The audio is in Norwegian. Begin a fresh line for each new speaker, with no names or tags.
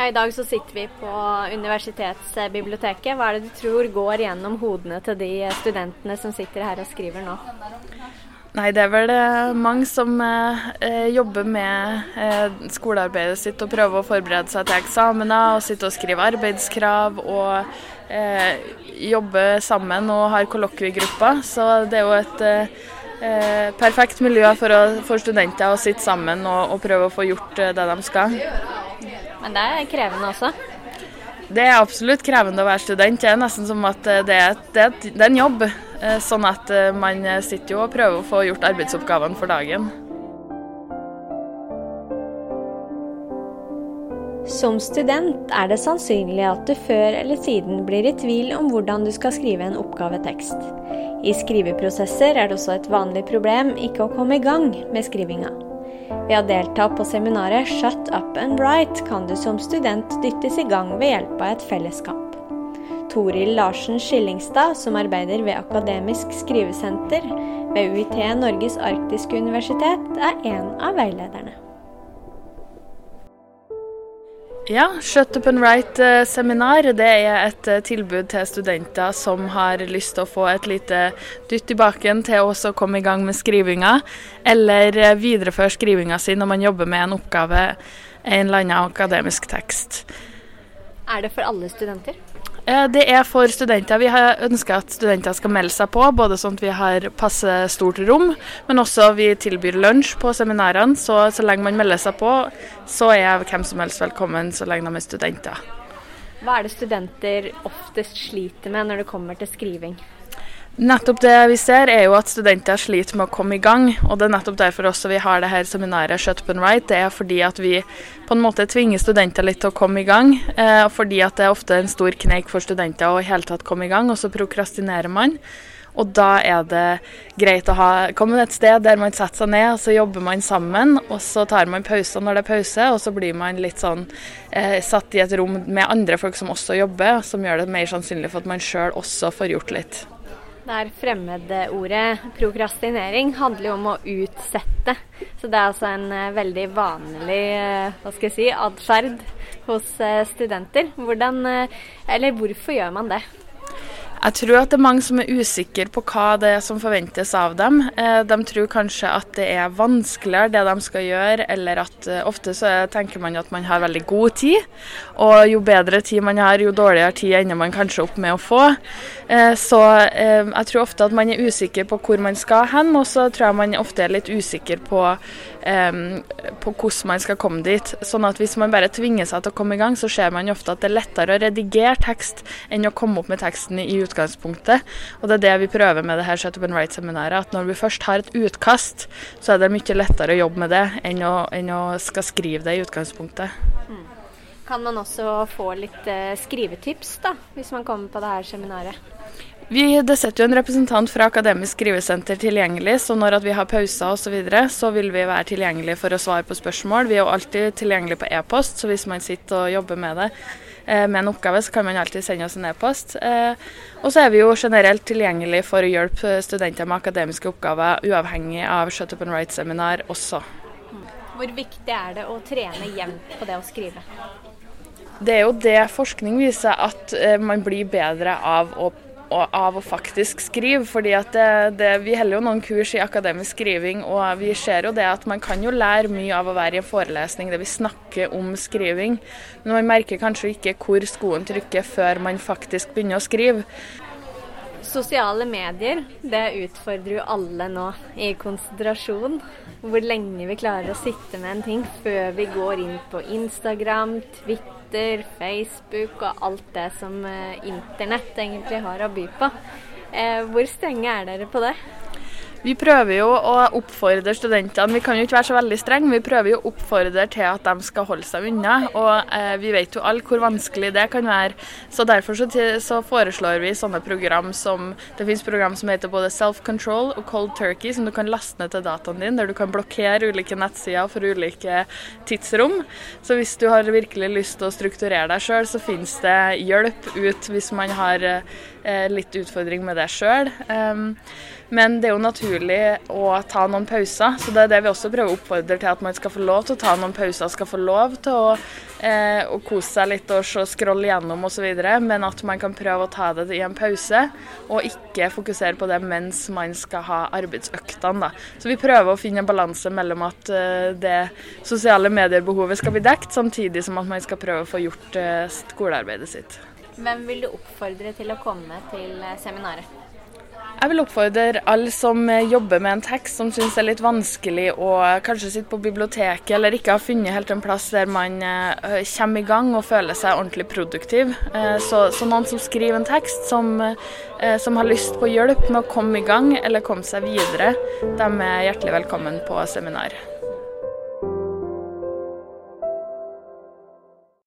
Ja, I dag så sitter vi på universitetsbiblioteket. Hva er det du tror går gjennom hodene til de studentene som sitter her og skriver nå?
Nei, det er vel eh, mange som eh, jobber med eh, skolearbeidet sitt og prøver å forberede seg til eksamener og sitter og skriver arbeidskrav og eh, jobber sammen og har kollokviegrupper. Så det er jo et eh, perfekt miljø for, å, for, studenter å sitte sammen og, og prøve å få gjort eh, det de skal.
Men det er krevende også?
Det er absolutt krevende å være student. Det er nesten som at det er, det er, er en jobb. Eh, sånn at eh, man sitter jo og prøver å få gjort arbeidsoppgavene for dagen.
Som student er det sannsynlig at du før eller siden blir i tvil om hvordan du skal skrive en oppgavetekst. I skriveprosesser er det også et vanlig problem ikke å komme i gang med skrivinga. Ved å delta på seminaret Shut up and write kan du som student dyttes i gang ved hjelp av et fellesskap. Toril Larsen Skillingstad, som arbeider ved Akademisk skrivesenter ved UiT Norges arktiske universitet, er en av veilederne.
Ja, Shut up and write-seminar det er et eh, tilbud til studenter som har lyst til å få et lite dytt i baken til å komme i gang med skrivinga, eller eh, videreføre skrivinga si når man jobber med en oppgave, en eller annen akademisk tekst.
Er det for alle studenter?
Eh, det er for studenter. Vi har ønska at studenter skal melde seg på, både sånn at vi har passe stort rom, men også vi tilbyr lunsj på seminarene. Så så lenge man melder seg på, så er hvem som helst velkommen så lenge de er studenter.
Hva er det studenter oftest sliter med når det kommer til skriving?
Nettopp det vi ser, er jo at studenter sliter med å komme i gang. og Det er nettopp derfor også vi har det her seminaret Shut up and write. Det er fordi at vi på en måte tvinger studenter litt til å komme i gang. Eh, fordi at det er ofte en stor kneik for studenter å i hele tatt komme i gang, og så prokrastinerer man. Og da er det greit å ha, komme et sted der man setter seg ned, og så jobber man sammen. Og så tar man pauser når det er pause, og så blir man litt sånn eh, satt i et rom med andre folk som også jobber, som gjør det mer sannsynlig for at man sjøl også får gjort litt.
Det er fremmedordet prokrastinering handler jo om å utsette. Så det er altså en eh, veldig vanlig eh, hva skal jeg si, atferd hos eh, studenter. Hvordan, eller hvorfor gjør man det?
Jeg tror at det er mange som er usikre på hva det er som forventes av dem. Eh, de tror kanskje at det er vanskeligere det de skal gjøre, eller at eh, ofte så tenker man at man har veldig god tid. Og jo bedre tid man har, jo dårligere tid ender man kanskje opp med å få. Eh, så jeg tror ofte at man er usikker på hvor man skal hen, og så tror jeg man ofte er litt usikker på, på hvordan man skal komme dit. Sånn at hvis man bare tvinger seg til å komme i gang, så ser man ofte at det er lettere å redigere tekst enn å komme opp med teksten i utgangspunktet utgangspunktet. Og det er det vi prøver med det her Shut Up and Write-seminaret. At når vi først har et utkast, så er det mye lettere å jobbe med det enn å, enn å skal skrive det i utgangspunktet. Mm.
Kan man også få litt uh, skrivetips da, hvis man kommer på det her seminaret?
Vi, det setter jo en representant fra Akademisk skrivesenter tilgjengelig, så når vi har pauser osv., så, videre, så vil vi være tilgjengelige for å svare på spørsmål. Vi er jo alltid tilgjengelige på e-post, så hvis man sitter og jobber med det, Eh, med en oppgave, så kan man alltid sende oss en e-post. Eh, og så er vi jo generelt tilgjengelig for å hjelpe studenter med akademiske oppgaver, uavhengig av Shut up and write-seminar også.
Hvor viktig er det å trene jevnt på det å skrive?
Det er jo det forskning viser, at eh, man blir bedre av å av å faktisk skrive. fordi det, det, Vi holder jo noen kurs i akademisk skriving, og vi ser jo det at man kan jo lære mye av å være i en forelesning der vi snakker om skriving. Men man merker kanskje ikke hvor skoen trykker før man faktisk begynner å skrive.
Sosiale medier det utfordrer jo alle nå i konsentrasjon. Hvor lenge vi klarer å sitte med en ting før vi går inn på Instagram, Twitter Facebook og alt det som eh, internett egentlig har å by på. Eh, hvor strenge er dere på det?
Vi prøver jo å oppfordre studentene, vi kan jo ikke være så veldig strenge, vi prøver jo å oppfordre til at de skal holde seg unna. Og eh, vi vet jo alle hvor vanskelig det kan være. Så derfor så, så, foreslår vi sånne program som Det finnes program som heter både Self-Control og Cold Turkey, som du kan laste ned til dataen din, der du kan blokkere ulike nettsider for ulike tidsrom. Så hvis du har virkelig lyst til å strukturere deg sjøl, så finnes det hjelp ut hvis man har eh, litt utfordring med det sjøl. Men det er jo naturlig å ta noen pauser, så det er det vi også prøver å oppfordre til. At man skal få lov til å ta noen pauser, skal få lov til å, eh, å kose seg litt og scrolle gjennom osv. Men at man kan prøve å ta det i en pause, og ikke fokusere på det mens man skal ha arbeidsøktene. Så vi prøver å finne en balanse mellom at eh, det sosiale medier-behovet skal bli dekt, samtidig som at man skal prøve å få gjort eh, skolearbeidet sitt.
Hvem vil du oppfordre til å komme til eh, seminaret?
Jeg vil oppfordre alle som jobber med en tekst som syns er litt vanskelig å kanskje sitte på biblioteket eller ikke har funnet helt en plass der man eh, kommer i gang og føler seg ordentlig produktiv. Eh, så, så noen som skriver en tekst, som, eh, som, har lyst på hjelp med å komme i gang eller komme seg videre, de er hjertelig velkommen på seminar.